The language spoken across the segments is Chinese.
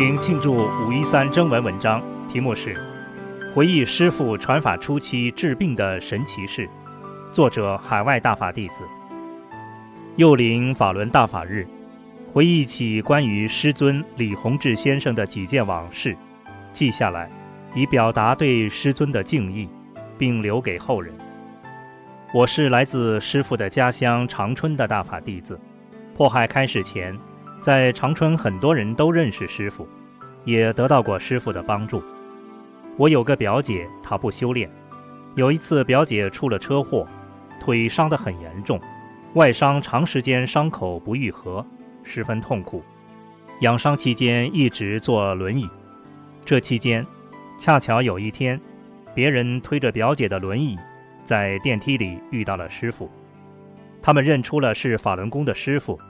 请庆祝五一三征文文章，题目是《回忆师父传法初期治病的神奇事》，作者海外大法弟子。又临法轮大法日，回忆起关于师尊李洪志先生的几件往事，记下来，以表达对师尊的敬意，并留给后人。我是来自师父的家乡长春的大法弟子。迫害开始前。在长春，很多人都认识师傅，也得到过师傅的帮助。我有个表姐，她不修炼。有一次，表姐出了车祸，腿伤得很严重，外伤长时间伤口不愈合，十分痛苦。养伤期间一直坐轮椅。这期间，恰巧有一天，别人推着表姐的轮椅，在电梯里遇到了师傅。他们认出了是法轮功的师傅。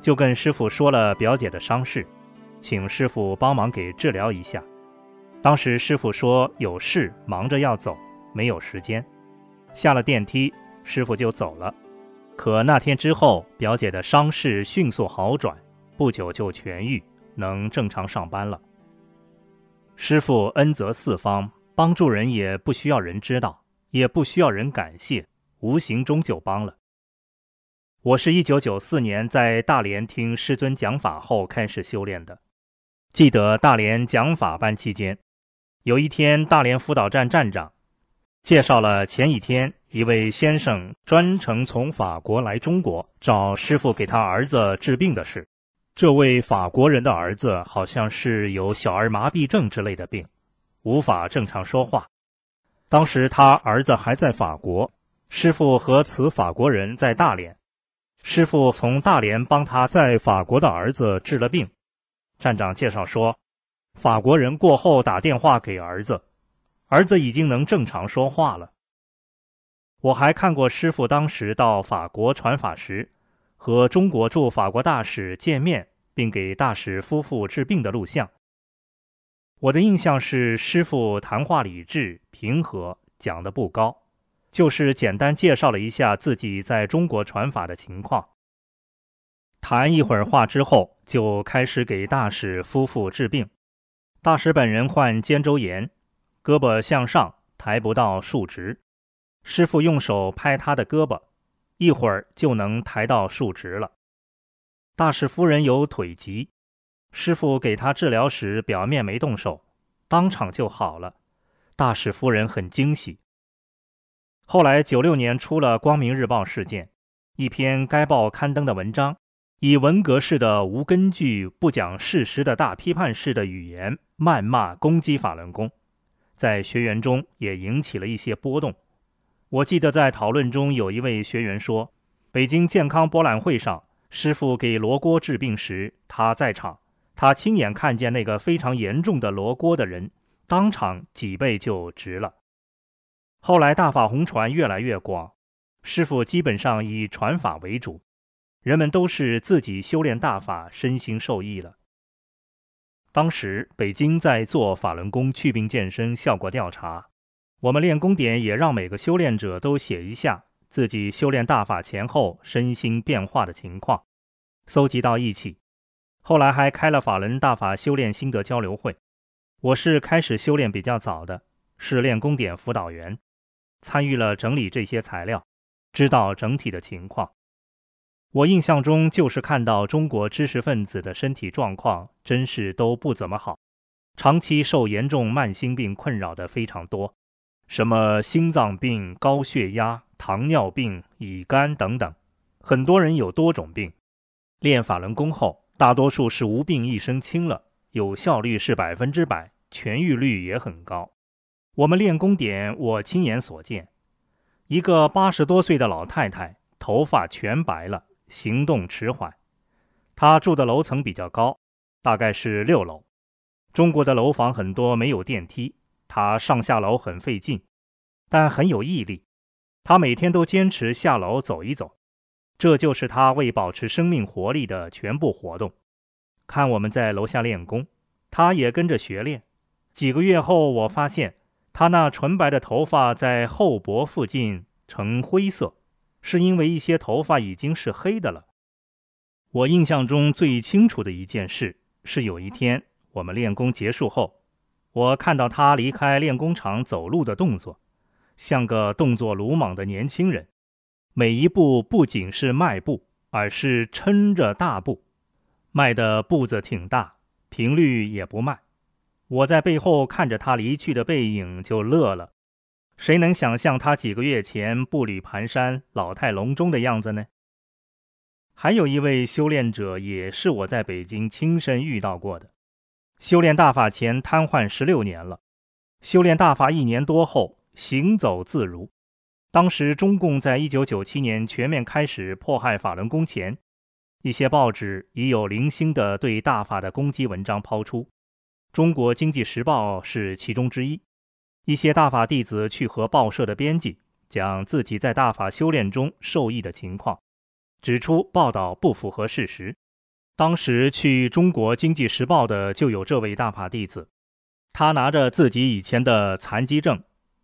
就跟师傅说了表姐的伤势，请师傅帮忙给治疗一下。当时师傅说有事忙着要走，没有时间。下了电梯，师傅就走了。可那天之后，表姐的伤势迅速好转，不久就痊愈，能正常上班了。师傅恩泽四方，帮助人也不需要人知道，也不需要人感谢，无形中就帮了。我是一九九四年在大连听师尊讲法后开始修炼的。记得大连讲法班期间，有一天大连辅导站站长介绍了前一天一位先生专程从法国来中国找师傅给他儿子治病的事。这位法国人的儿子好像是有小儿麻痹症之类的病，无法正常说话。当时他儿子还在法国，师傅和此法国人在大连。师傅从大连帮他在法国的儿子治了病。站长介绍说，法国人过后打电话给儿子，儿子已经能正常说话了。我还看过师傅当时到法国传法时，和中国驻法国大使见面，并给大使夫妇治病的录像。我的印象是，师傅谈话理智平和，讲的不高。就是简单介绍了一下自己在中国传法的情况。谈一会儿话之后，就开始给大使夫妇治病。大使本人患肩周炎，胳膊向上抬不到竖直，师傅用手拍他的胳膊，一会儿就能抬到竖直了。大使夫人有腿疾，师傅给他治疗时，表面没动手，当场就好了。大使夫人很惊喜。后来，九六年出了《光明日报》事件，一篇该报刊登的文章，以文革式的无根据、不讲事实的大批判式的语言谩骂攻击法轮功，在学员中也引起了一些波动。我记得在讨论中，有一位学员说，北京健康博览会上，师傅给罗锅治病时，他在场，他亲眼看见那个非常严重的罗锅的人，当场脊背就直了。后来大法红传越来越广，师傅基本上以传法为主，人们都是自己修炼大法，身心受益了。当时北京在做法轮功祛病健身效果调查，我们练功点也让每个修炼者都写一下自己修炼大法前后身心变化的情况，搜集到一起。后来还开了法轮大法修炼心得交流会，我是开始修炼比较早的，是练功点辅导员。参与了整理这些材料，知道整体的情况。我印象中就是看到中国知识分子的身体状况真是都不怎么好，长期受严重慢性病困扰的非常多，什么心脏病、高血压、糖尿病、乙肝等等，很多人有多种病。练法轮功后，大多数是无病一身轻了，有效率是百分之百，痊愈率也很高。我们练功点，我亲眼所见，一个八十多岁的老太太，头发全白了，行动迟缓。她住的楼层比较高，大概是六楼。中国的楼房很多没有电梯，她上下楼很费劲，但很有毅力。她每天都坚持下楼走一走，这就是她为保持生命活力的全部活动。看我们在楼下练功，她也跟着学练。几个月后，我发现他那纯白的头发在后脖附近呈灰色，是因为一些头发已经是黑的了。我印象中最清楚的一件事是，有一天我们练功结束后，我看到他离开练功场走路的动作，像个动作鲁莽的年轻人，每一步不仅是迈步，而是撑着大步。迈的步子挺大，频率也不慢。我在背后看着他离去的背影就乐了。谁能想象他几个月前步履蹒跚、老态龙钟的样子呢？还有一位修炼者，也是我在北京亲身遇到过的。修炼大法前瘫痪十六年了，修炼大法一年多后行走自如。当时中共在一九九七年全面开始迫害法轮功前。一些报纸已有零星的对大法的攻击文章抛出，《中国经济时报》是其中之一。一些大法弟子去和报社的编辑讲自己在大法修炼中受益的情况，指出报道不符合事实。当时去《中国经济时报》的就有这位大法弟子，他拿着自己以前的残疾证，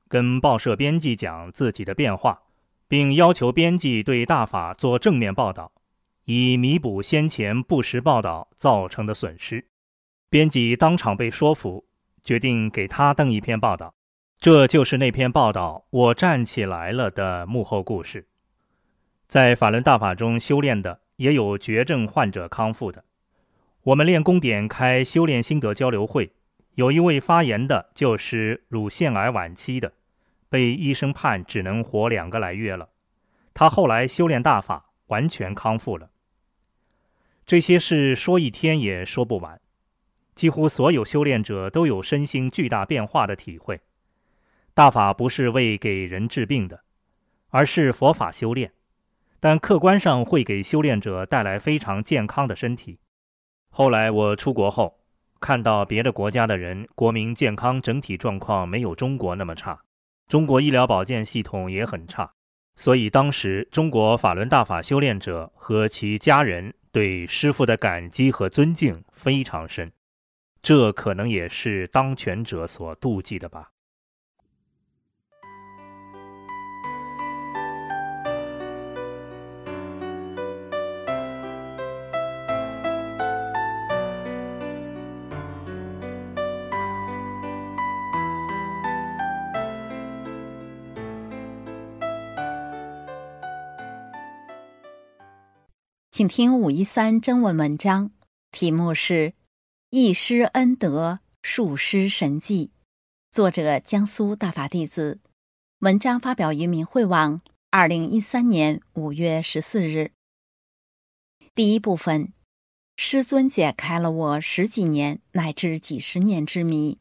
跟报社编辑讲自己的变化，并要求编辑对大法做正面报道。以弥补先前不实报道造成的损失，编辑当场被说服，决定给他登一篇报道。这就是那篇报道《我站起来了》的幕后故事。在法轮大法中修炼的，也有绝症患者康复的。我们练功点开修炼心得交流会，有一位发言的，就是乳腺癌晚期的，被医生判只能活两个来月了。他后来修炼大法，完全康复了。这些事说一天也说不完，几乎所有修炼者都有身心巨大变化的体会。大法不是为给人治病的，而是佛法修炼，但客观上会给修炼者带来非常健康的身体。后来我出国后，看到别的国家的人国民健康整体状况没有中国那么差，中国医疗保健系统也很差，所以当时中国法轮大法修炼者和其家人。对师傅的感激和尊敬非常深，这可能也是当权者所妒忌的吧。请听五一三征文文章，题目是《一师恩德，数师神迹》，作者江苏大法弟子。文章发表于明慧网，二零一三年五月十四日。第一部分，师尊解开了我十几年乃至几十年之谜。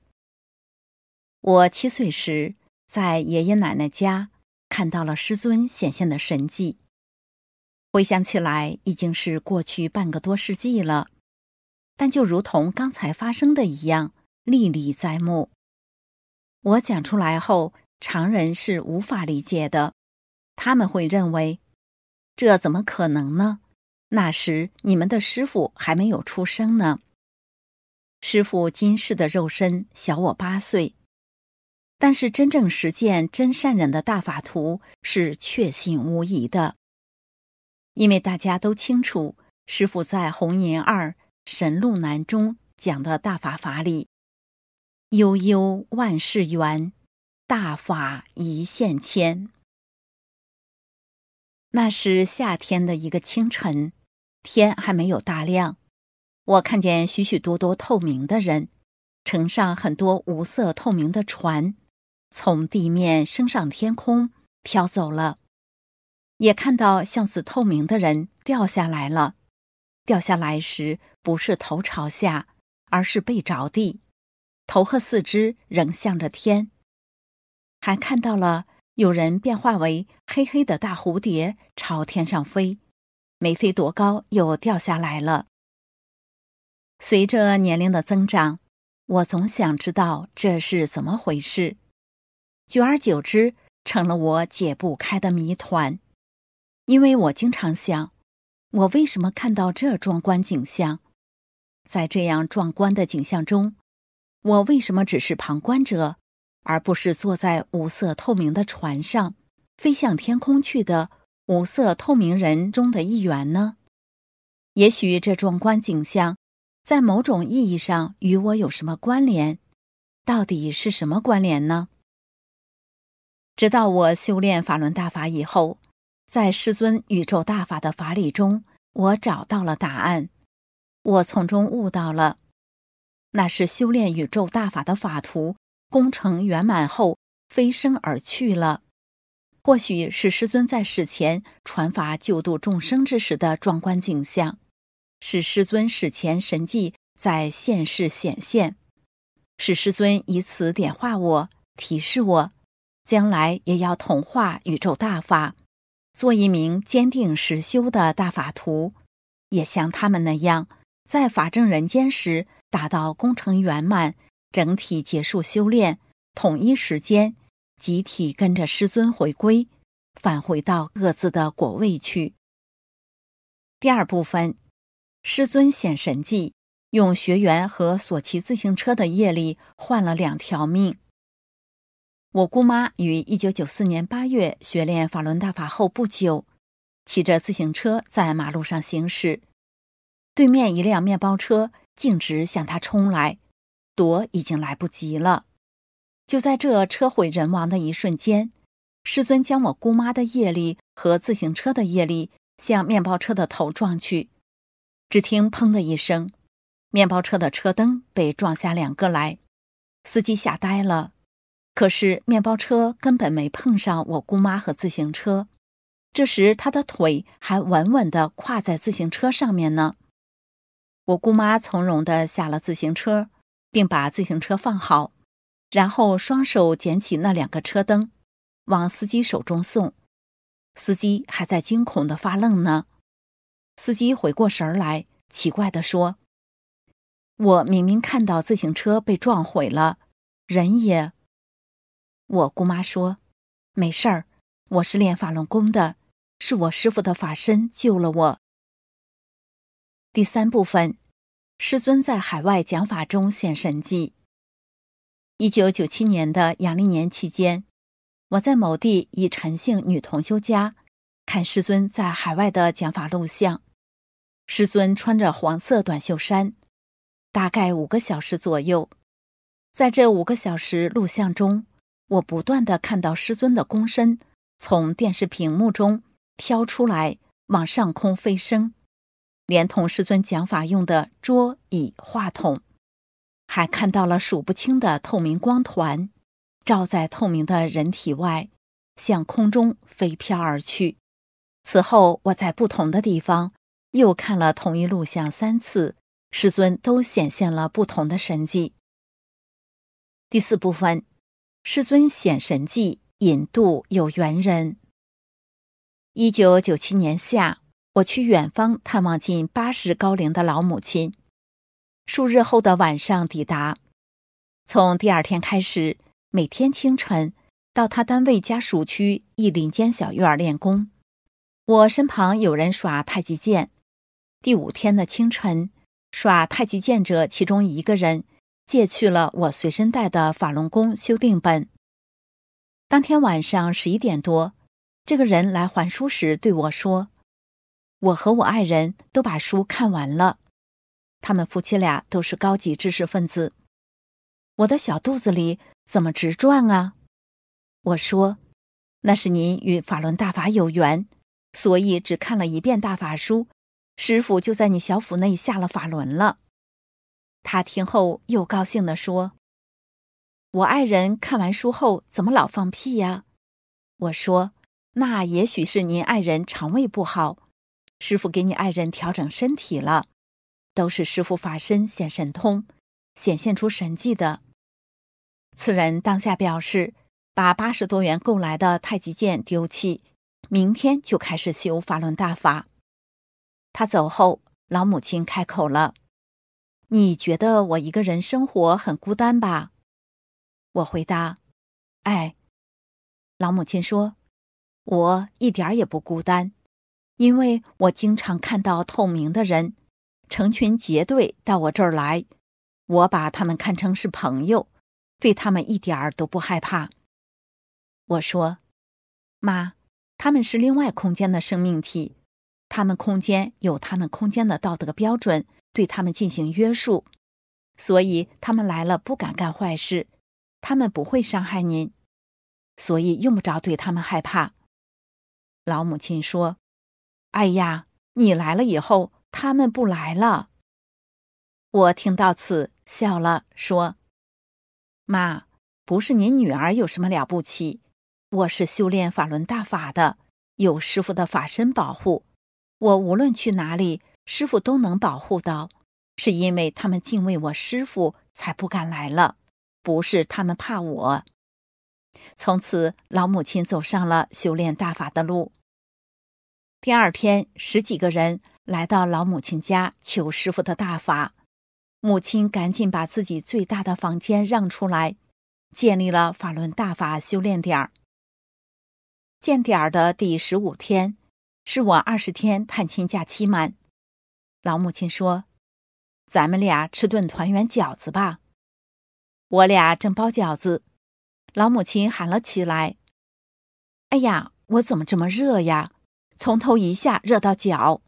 我七岁时，在爷爷奶奶家看到了师尊显现的神迹。回想起来，已经是过去半个多世纪了，但就如同刚才发生的一样，历历在目。我讲出来后，常人是无法理解的，他们会认为，这怎么可能呢？那时你们的师傅还没有出生呢。师傅今世的肉身小我八岁，但是真正实践真善人的大法图是确信无疑的。因为大家都清楚，师傅在《红岩二神路难》中讲的大法法理，悠悠万事圆，大法一线牵。那是夏天的一个清晨，天还没有大亮，我看见许许多多透明的人，乘上很多无色透明的船，从地面升上天空，飘走了。也看到像似透明的人掉下来了，掉下来时不是头朝下，而是背着地，头和四肢仍向着天。还看到了有人变化为黑黑的大蝴蝶朝天上飞，没飞多高又掉下来了。随着年龄的增长，我总想知道这是怎么回事，久而久之成了我解不开的谜团。因为我经常想，我为什么看到这壮观景象？在这样壮观的景象中，我为什么只是旁观者，而不是坐在五色透明的船上，飞向天空去的五色透明人中的一员呢？也许这壮观景象。在某种意义上与我有什么关联？到底是什么关联呢？直到我修炼法轮大法以后，在师尊宇宙大法的法理中，我找到了答案。我从中悟到了，那是修炼宇宙大法的法图功成圆满后飞升而去了。或许是师尊在世前传法救度众生之时的壮观景象。是师尊史前神迹在现世显现，是师尊以此点化我，提示我，将来也要同化宇宙大法，做一名坚定实修的大法徒，也像他们那样，在法正人间时达到功成圆满，整体结束修炼，统一时间，集体跟着师尊回归，返回到各自的果位去。第二部分。师尊显神迹，用学员和所骑自行车的业力换了两条命。我姑妈于一九九四年八月学练法轮大法后不久，骑着自行车在马路上行驶，对面一辆面包车径直向她冲来，躲已经来不及了。就在这车毁人亡的一瞬间，师尊将我姑妈的业力和自行车的业力向面包车的头撞去。只听“砰”的一声，面包车的车灯被撞下两个来，司机吓呆了。可是面包车根本没碰上我姑妈和自行车，这时她的腿还稳稳地跨在自行车上面呢。我姑妈从容地下了自行车，并把自行车放好，然后双手捡起那两个车灯，往司机手中送。司机还在惊恐地发愣呢。司机回过神来，奇怪地说：“我明明看到自行车被撞毁了，人也……”我姑妈说：“没事儿，我是练法轮功的，是我师傅的法身救了我。”第三部分，师尊在海外讲法中显神迹。一九九七年的阳历年期间，我在某地一陈姓女同修家看师尊在海外的讲法录像。师尊穿着黄色短袖衫，大概五个小时左右。在这五个小时录像中，我不断的看到师尊的躬身从电视屏幕中飘出来，往上空飞升，连同师尊讲法用的桌椅话筒，还看到了数不清的透明光团，照在透明的人体外，向空中飞飘而去。此后，我在不同的地方。又看了同一录像三次，师尊都显现了不同的神迹。第四部分，师尊显神迹引渡有缘人。一九九七年夏，我去远方探望近八十高龄的老母亲，数日后的晚上抵达。从第二天开始，每天清晨到他单位家属区一林间小院练功，我身旁有人耍太极剑。第五天的清晨，耍太极剑者其中一个人借去了我随身带的法轮功修订本。当天晚上十一点多，这个人来还书时对我说：“我和我爱人都把书看完了。他们夫妻俩都是高级知识分子。我的小肚子里怎么直转啊？”我说：“那是您与法轮大法有缘，所以只看了一遍大法书。”师傅就在你小腹内下了法轮了。他听后又高兴地说：“我爱人看完书后怎么老放屁呀？”我说：“那也许是您爱人肠胃不好，师傅给你爱人调整身体了。都是师傅法身显神通，显现出神迹的。”此人当下表示，把八十多元购来的太极剑丢弃，明天就开始修法轮大法。他走后，老母亲开口了：“你觉得我一个人生活很孤单吧？”我回答：“哎。”老母亲说：“我一点也不孤单，因为我经常看到透明的人，成群结队到我这儿来，我把他们看成是朋友，对他们一点儿都不害怕。”我说：“妈，他们是另外空间的生命体，他们空间有他们空间的道德标准，对他们进行约束，所以他们来了不敢干坏事。”他们不会伤害您，所以用不着对他们害怕。老母亲说：“哎呀，你来了以后，他们不来了。”我听到此笑了，说：“妈，不是您女儿有什么了不起，我是修炼法轮大法的，有师傅的法身保护，我无论去哪里，师傅都能保护到，是因为他们敬畏我师傅，才不敢来了。”不是他们怕我。从此，老母亲走上了修炼大法的路。第二天，十几个人来到老母亲家求师傅的大法，母亲赶紧把自己最大的房间让出来，建立了法轮大法修炼点儿。建点儿的第十五天，是我二十天探亲假期满。老母亲说：“咱们俩吃顿团圆饺子吧。”我俩正包饺子，老母亲喊了起来：“哎呀，我怎么这么热呀？从头一下热到脚。”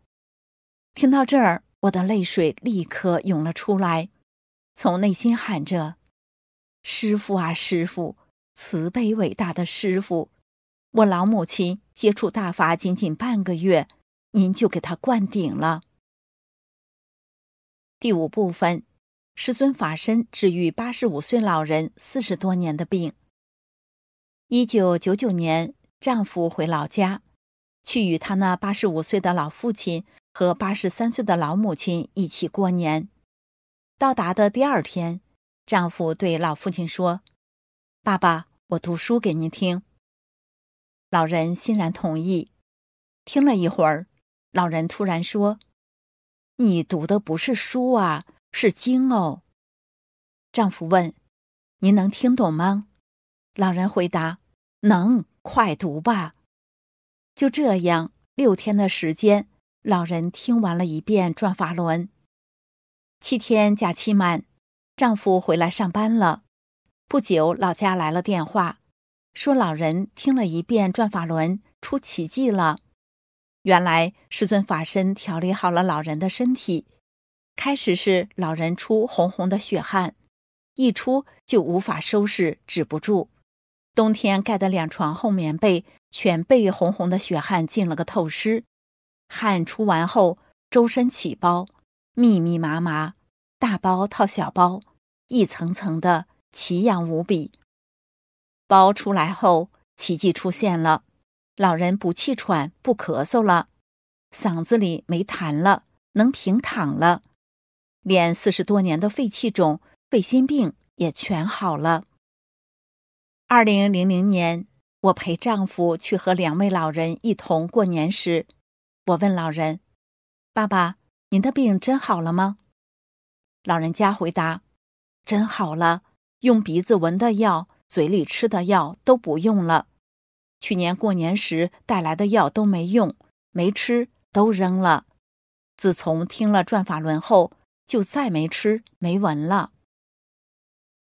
听到这儿，我的泪水立刻涌了出来，从内心喊着：“师傅啊，师傅，慈悲伟大的师傅！我老母亲接触大法仅仅半个月，您就给她灌顶了。”第五部分。师尊法身治愈八十五岁老人四十多年的病。一九九九年，丈夫回老家，去与他那八十五岁的老父亲和八十三岁的老母亲一起过年。到达的第二天，丈夫对老父亲说：“爸爸，我读书给您听。”老人欣然同意。听了一会儿，老人突然说：“你读的不是书啊！”是经哦。丈夫问：“您能听懂吗？”老人回答：“能，快读吧。”就这样，六天的时间，老人听完了一遍《转法轮》。七天假期满，丈夫回来上班了。不久，老家来了电话，说老人听了一遍《转法轮》，出奇迹了。原来，师尊法身调理好了老人的身体。开始是老人出红红的血汗，一出就无法收拾，止不住。冬天盖的两床厚棉被，全被红红的血汗浸了个透湿。汗出完后，周身起包，密密麻麻，大包套小包，一层层的，奇痒无比。包出来后，奇迹出现了，老人不气喘，不咳嗽了，嗓子里没痰了，能平躺了。连四十多年的肺气肿、肺心病也全好了。二零零零年，我陪丈夫去和两位老人一同过年时，我问老人：“爸爸，您的病真好了吗？”老人家回答：“真好了，用鼻子闻的药、嘴里吃的药都不用了。去年过年时带来的药都没用，没吃，都扔了。自从听了转法轮后。”就再没吃没闻了。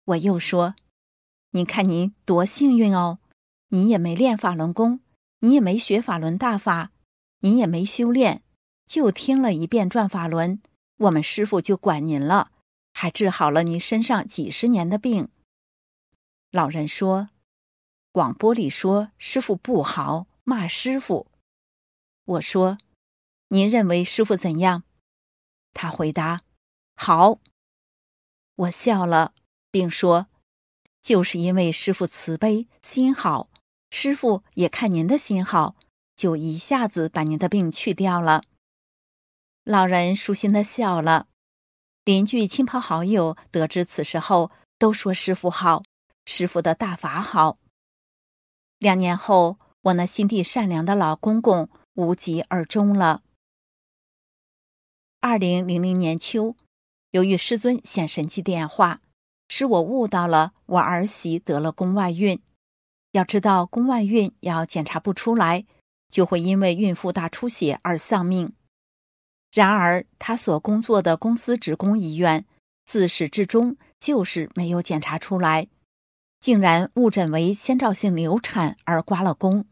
我又说：“你看您多幸运哦，您也没练法轮功，你也没学法轮大法，你也没修炼，就听了一遍转法轮，我们师傅就管您了，还治好了您身上几十年的病。”老人说：“广播里说师傅不好，骂师傅。”我说：“您认为师傅怎样？”他回答。好，我笑了，并说：“就是因为师傅慈悲心好，师傅也看您的心好，就一下子把您的病去掉了。”老人舒心的笑了。邻居、亲朋好友得知此事后，都说师傅好，师傅的大法好。两年后，我那心地善良的老公公无疾而终了。二零零零年秋，由于师尊显神迹电话，使我悟到了我儿媳得了宫外孕。要知道，宫外孕要检查不出来，就会因为孕妇大出血而丧命。然而，她所工作的公司职工医院自始至终就是没有检查出来，竟然误诊为先兆性流产而刮了宫。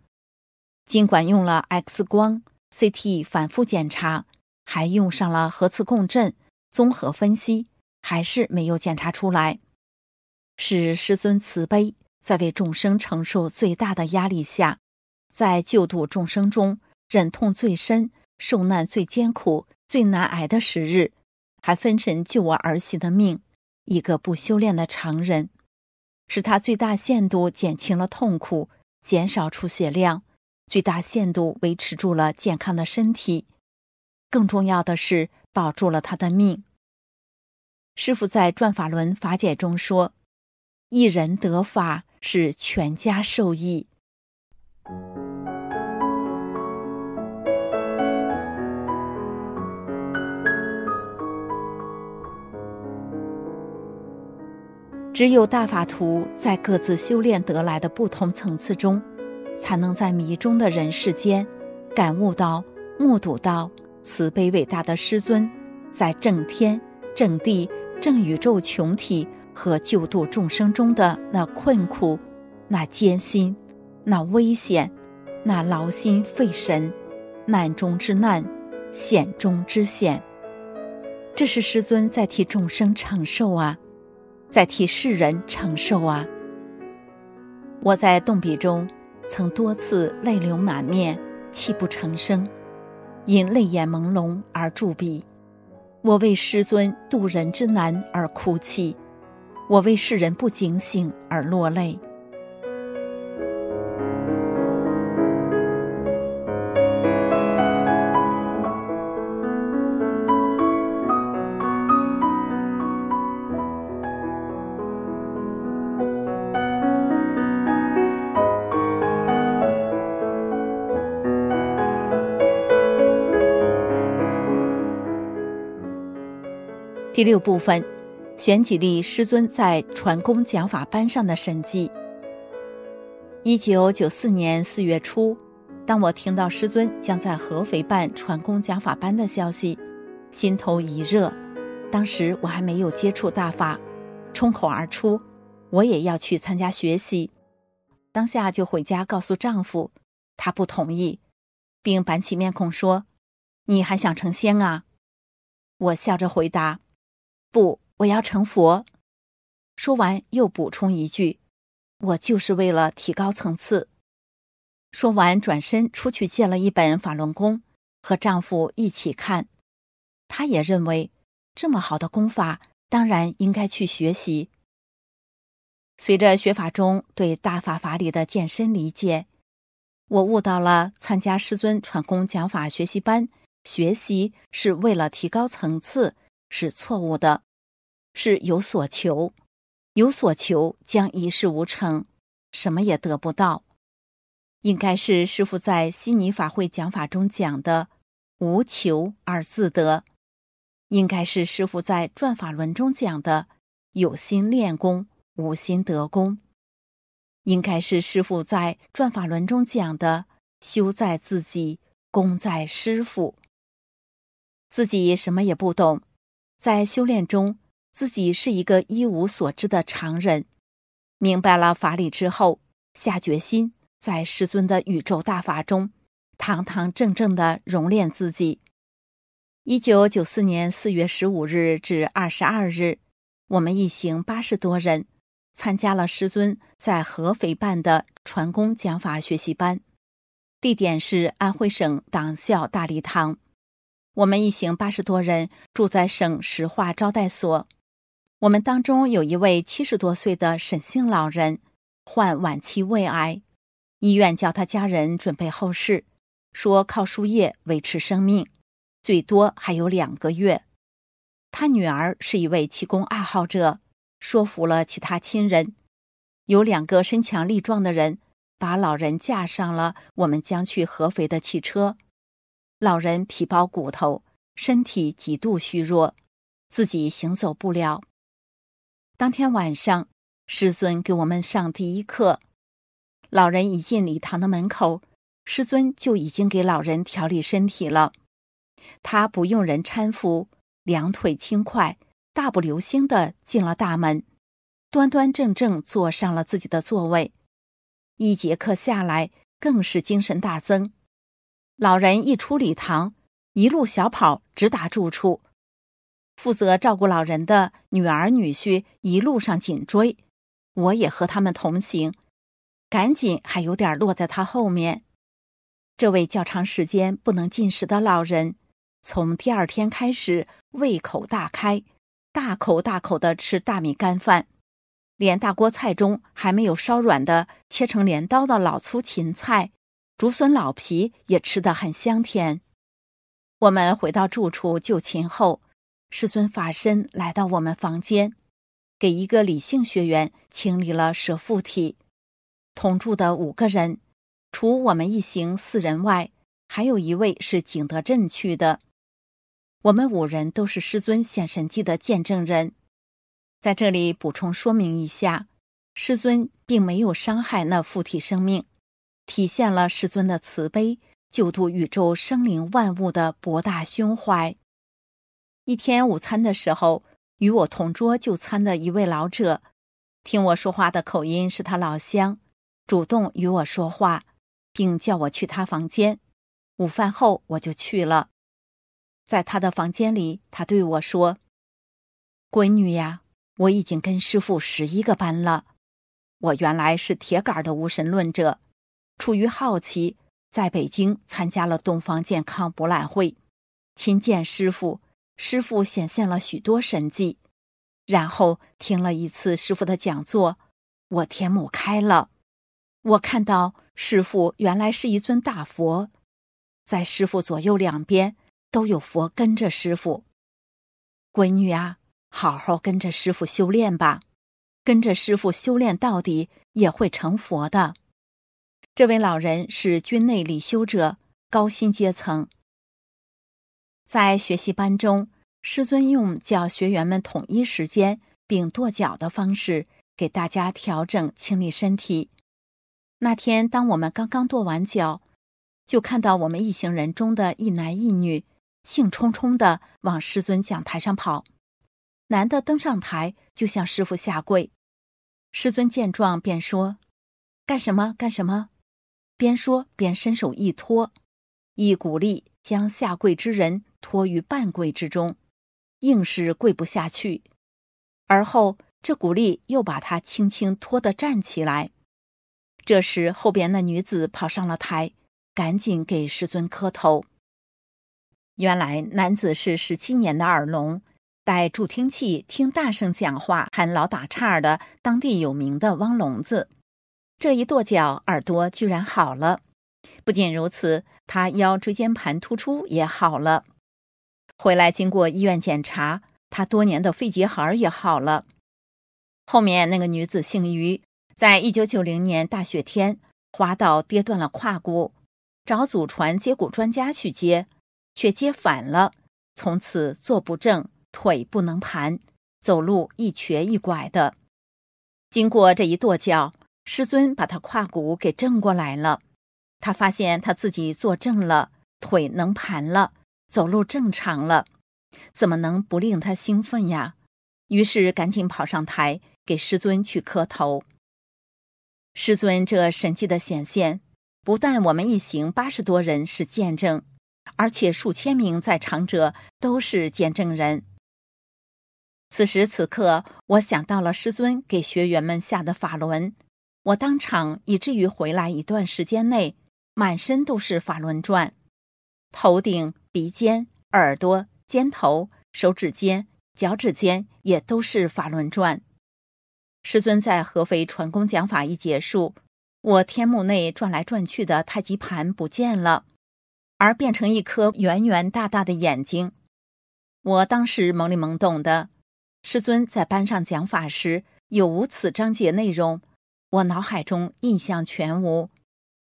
尽管用了 X 光、CT 反复检查，还用上了核磁共振综合分析，还是没有检查出来。是师尊慈悲，在为众生承受最大的压力下，在救度众生中忍痛最深。受难最艰苦、最难挨的时日，还分神救我儿媳的命，一个不修炼的常人，使他最大限度减轻了痛苦，减少出血量，最大限度维持住了健康的身体。更重要的是，保住了他的命。师傅在《转法轮法解》中说：“一人得法，是全家受益。”只有大法徒在各自修炼得来的不同层次中，才能在迷中的人世间，感悟到、目睹到慈悲伟大的师尊在正天、正地、正宇宙群体和救度众生中的那困苦、那艰辛、那危险、那劳心费神、难中之难、险中之险。这是师尊在替众生承受啊！在替世人承受啊！我在动笔中曾多次泪流满面、泣不成声，因泪眼朦胧而驻笔。我为师尊渡人之难而哭泣，我为世人不警醒而落泪。第六部分，选几例师尊在传功讲法班上的神迹。一九九四年四月初，当我听到师尊将在合肥办传功讲法班的消息，心头一热。当时我还没有接触大法，冲口而出，我也要去参加学习。当下就回家告诉丈夫，他不同意，并板起面孔说：“你还想成仙啊？”我笑着回答。不，我要成佛。说完，又补充一句：“我就是为了提高层次。”说完，转身出去借了一本法轮功，和丈夫一起看。他也认为这么好的功法，当然应该去学习。随着学法中对大法法理的渐深理解，我悟到了参加师尊传功讲法学习班，学习是为了提高层次。是错误的，是有所求，有所求将一事无成，什么也得不到。应该是师傅在悉尼法会讲法中讲的“无求而自得”，应该是师傅在转法轮中讲的“有心练功，无心得功”，应该是师傅在转法轮中讲的“修在自己，功在师傅”。自己什么也不懂。在修炼中，自己是一个一无所知的常人。明白了法理之后，下决心在师尊的宇宙大法中，堂堂正正的熔炼自己。一九九四年四月十五日至二十二日，我们一行八十多人参加了师尊在合肥办的传功讲法学习班，地点是安徽省党校大礼堂。我们一行八十多人住在省石化招待所。我们当中有一位七十多岁的沈姓老人，患晚期胃癌，医院叫他家人准备后事，说靠输液维持生命，最多还有两个月。他女儿是一位气功爱好者，说服了其他亲人，有两个身强力壮的人把老人架上了我们将去合肥的汽车。老人皮包骨头，身体极度虚弱，自己行走不了。当天晚上，师尊给我们上第一课。老人一进礼堂的门口，师尊就已经给老人调理身体了。他不用人搀扶，两腿轻快，大步流星的进了大门，端端正正坐上了自己的座位。一节课下来，更是精神大增。老人一出礼堂，一路小跑直达住处。负责照顾老人的女儿女婿一路上紧追，我也和他们同行，赶紧还有点落在他后面。这位较长时间不能进食的老人，从第二天开始胃口大开，大口大口的吃大米干饭，连大锅菜中还没有烧软的切成镰刀的老粗芹菜、竹笋老皮也吃得很香甜。我们回到住处就寝后。师尊法身来到我们房间，给一个李姓学员清理了蛇附体。同住的五个人，除我们一行四人外，还有一位是景德镇去的。我们五人都是师尊显神迹的见证人。在这里补充说明一下，师尊并没有伤害那附体生命，体现了师尊的慈悲，救度宇宙生灵万物的博大胸怀。一天午餐的时候，与我同桌就餐的一位老者，听我说话的口音是他老乡，主动与我说话，并叫我去他房间。午饭后我就去了，在他的房间里，他对我说：“闺女呀，我已经跟师傅十一个班了。我原来是铁杆的无神论者，出于好奇，在北京参加了东方健康博览会，亲见师傅。”师傅显现了许多神迹，然后听了一次师傅的讲座，我天目开了。我看到师傅原来是一尊大佛，在师傅左右两边都有佛跟着师傅。闺女啊，好好跟着师傅修炼吧，跟着师傅修炼到底也会成佛的。这位老人是军内礼修者，高薪阶层。在学习班中，师尊用教学员们统一时间并跺脚的方式给大家调整清理身体。那天，当我们刚刚跺完脚，就看到我们一行人中的一男一女兴冲冲的往师尊讲台上跑。男的登上台就向师傅下跪，师尊见状便说：“干什么？干什么？”边说边伸手一托，一股力将下跪之人。托于半跪之中，硬是跪不下去。而后这股力又把他轻轻托得站起来。这时后边那女子跑上了台，赶紧给师尊磕头。原来男子是十七年的耳聋，带助听器听大声讲话还老打岔的当地有名的汪聋子。这一跺脚，耳朵居然好了。不仅如此，他腰椎间盘突出也好了。回来经过医院检查，他多年的肺结核也好了。后面那个女子姓于，在一九九零年大雪天滑倒跌断了胯骨，找祖传接骨专家去接，却接反了，从此坐不正，腿不能盘，走路一瘸一拐的。经过这一跺脚，师尊把他胯骨给正过来了，他发现他自己坐正了，腿能盘了。走路正常了，怎么能不令他兴奋呀？于是赶紧跑上台给师尊去磕头。师尊这神迹的显现，不但我们一行八十多人是见证，而且数千名在场者都是见证人。此时此刻，我想到了师尊给学员们下的法轮，我当场以至于回来一段时间内，满身都是法轮转。头顶、鼻尖、耳朵、肩头、手指尖、脚趾尖也都是法轮转。师尊在合肥传功讲法一结束，我天目内转来转去的太极盘不见了，而变成一颗圆圆大大的眼睛。我当时懵里懵懂的，师尊在班上讲法时有无此章节内容，我脑海中印象全无，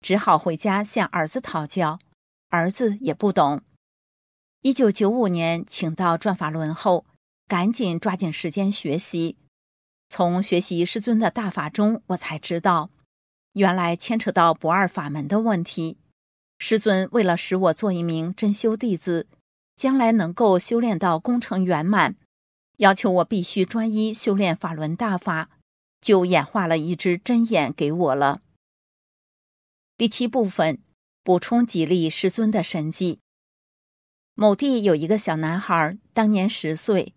只好回家向儿子讨教。儿子也不懂。一九九五年请到转法轮后，赶紧抓紧时间学习。从学习师尊的大法中，我才知道，原来牵扯到不二法门的问题。师尊为了使我做一名真修弟子，将来能够修炼到功成圆满，要求我必须专一修炼法轮大法，就演化了一只针眼给我了。第七部分补充几例师尊的神迹。某地有一个小男孩，当年十岁，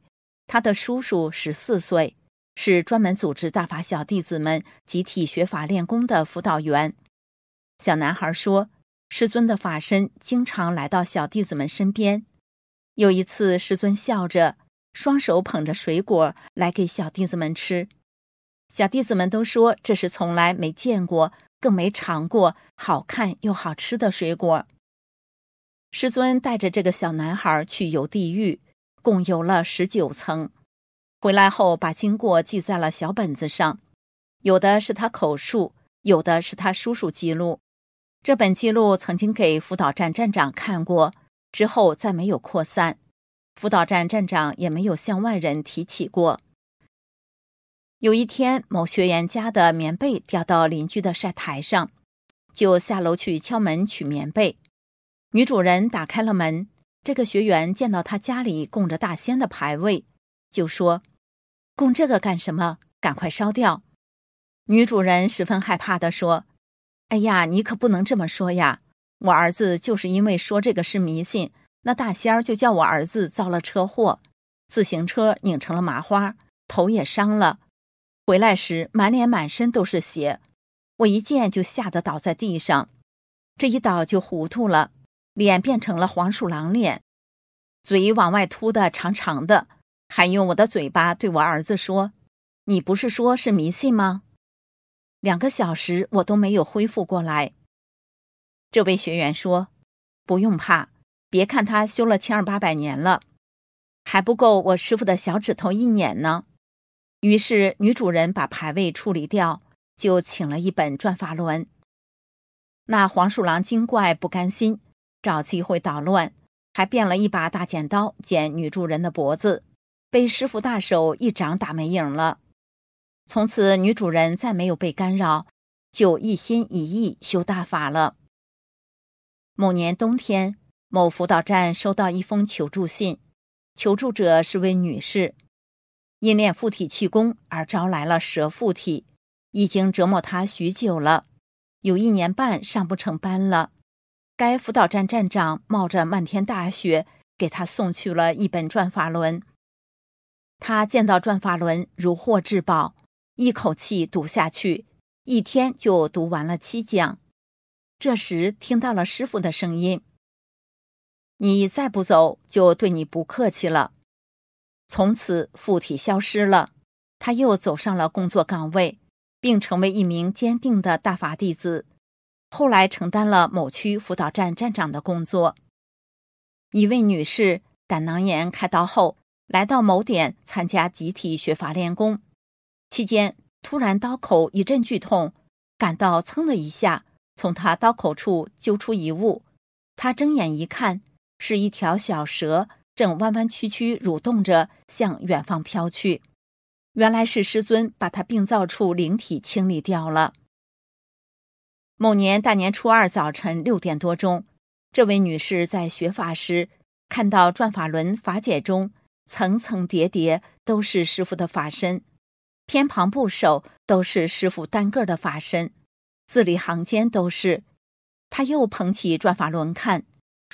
他的叔叔十四岁，是专门组织大法小弟子们集体学法练功的辅导员。小男孩说，师尊的法身经常来到小弟子们身边。有一次，师尊笑着，双手捧着水果来给小弟子们吃。小弟子们都说这是从来没见过。更没尝过好看又好吃的水果。师尊带着这个小男孩去游地狱，共游了十九层。回来后，把经过记在了小本子上，有的是他口述，有的是他叔叔记录。这本记录曾经给辅导站站长看过，之后再没有扩散，辅导站站长也没有向外人提起过。有一天，某学员家的棉被掉到邻居的晒台上，就下楼去敲门取棉被。女主人打开了门，这个学员见到他家里供着大仙的牌位，就说：“供这个干什么？赶快烧掉！”女主人十分害怕的说：“哎呀，你可不能这么说呀！我儿子就是因为说这个是迷信，那大仙儿就叫我儿子遭了车祸，自行车拧成了麻花，头也伤了。”回来时满脸满身都是血，我一见就吓得倒在地上，这一倒就糊涂了，脸变成了黄鼠狼脸，嘴往外凸的长长的，还用我的嘴巴对我儿子说：“你不是说是迷信吗？”两个小时我都没有恢复过来。这位学员说：“不用怕，别看他修了千儿八百年了，还不够我师傅的小指头一捻呢。”于是，女主人把牌位处理掉，就请了一本转法轮。那黄鼠狼精怪不甘心，找机会捣乱，还变了一把大剪刀剪女主人的脖子，被师傅大手一掌打没影了。从此，女主人再没有被干扰，就一心一意修大法了。某年冬天，某辅导站收到一封求助信，求助者是位女士。因练附体气功而招来了蛇附体，已经折磨他许久了，有一年半上不成班了。该辅导站站长冒着漫天大雪给他送去了一本转法轮。他见到转法轮如获至宝，一口气读下去，一天就读完了七讲。这时听到了师傅的声音：“你再不走，就对你不客气了。”从此附体消失了，他又走上了工作岗位，并成为一名坚定的大法弟子。后来承担了某区辅导站站长的工作。一位女士胆囊炎开刀后，来到某点参加集体学法练功，期间突然刀口一阵剧痛，感到噌的一下，从她刀口处揪出一物，她睁眼一看，是一条小蛇。正弯弯曲曲蠕动着向远方飘去，原来是师尊把他病灶处灵体清理掉了。某年大年初二早晨六点多钟，这位女士在学法时，看到转法轮法解中层层叠叠都是师傅的法身，偏旁部首都是师傅单个的法身，字里行间都是。他又捧起转法轮看。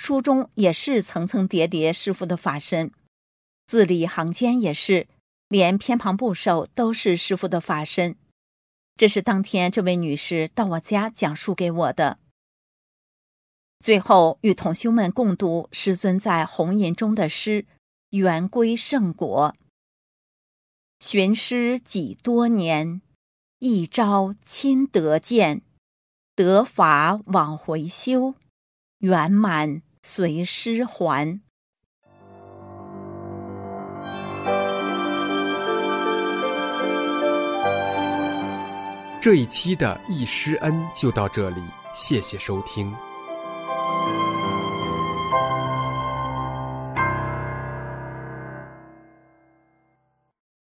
书中也是层层叠叠师傅的法身，字里行间也是，连偏旁部首都是师傅的法身。这是当天这位女士到我家讲述给我的。最后与同修们共读师尊在红岩中的诗《圆归圣果》：寻师几多年，一朝亲得见，得法往回修，圆满。随师还。这一期的易师恩就到这里，谢谢收听。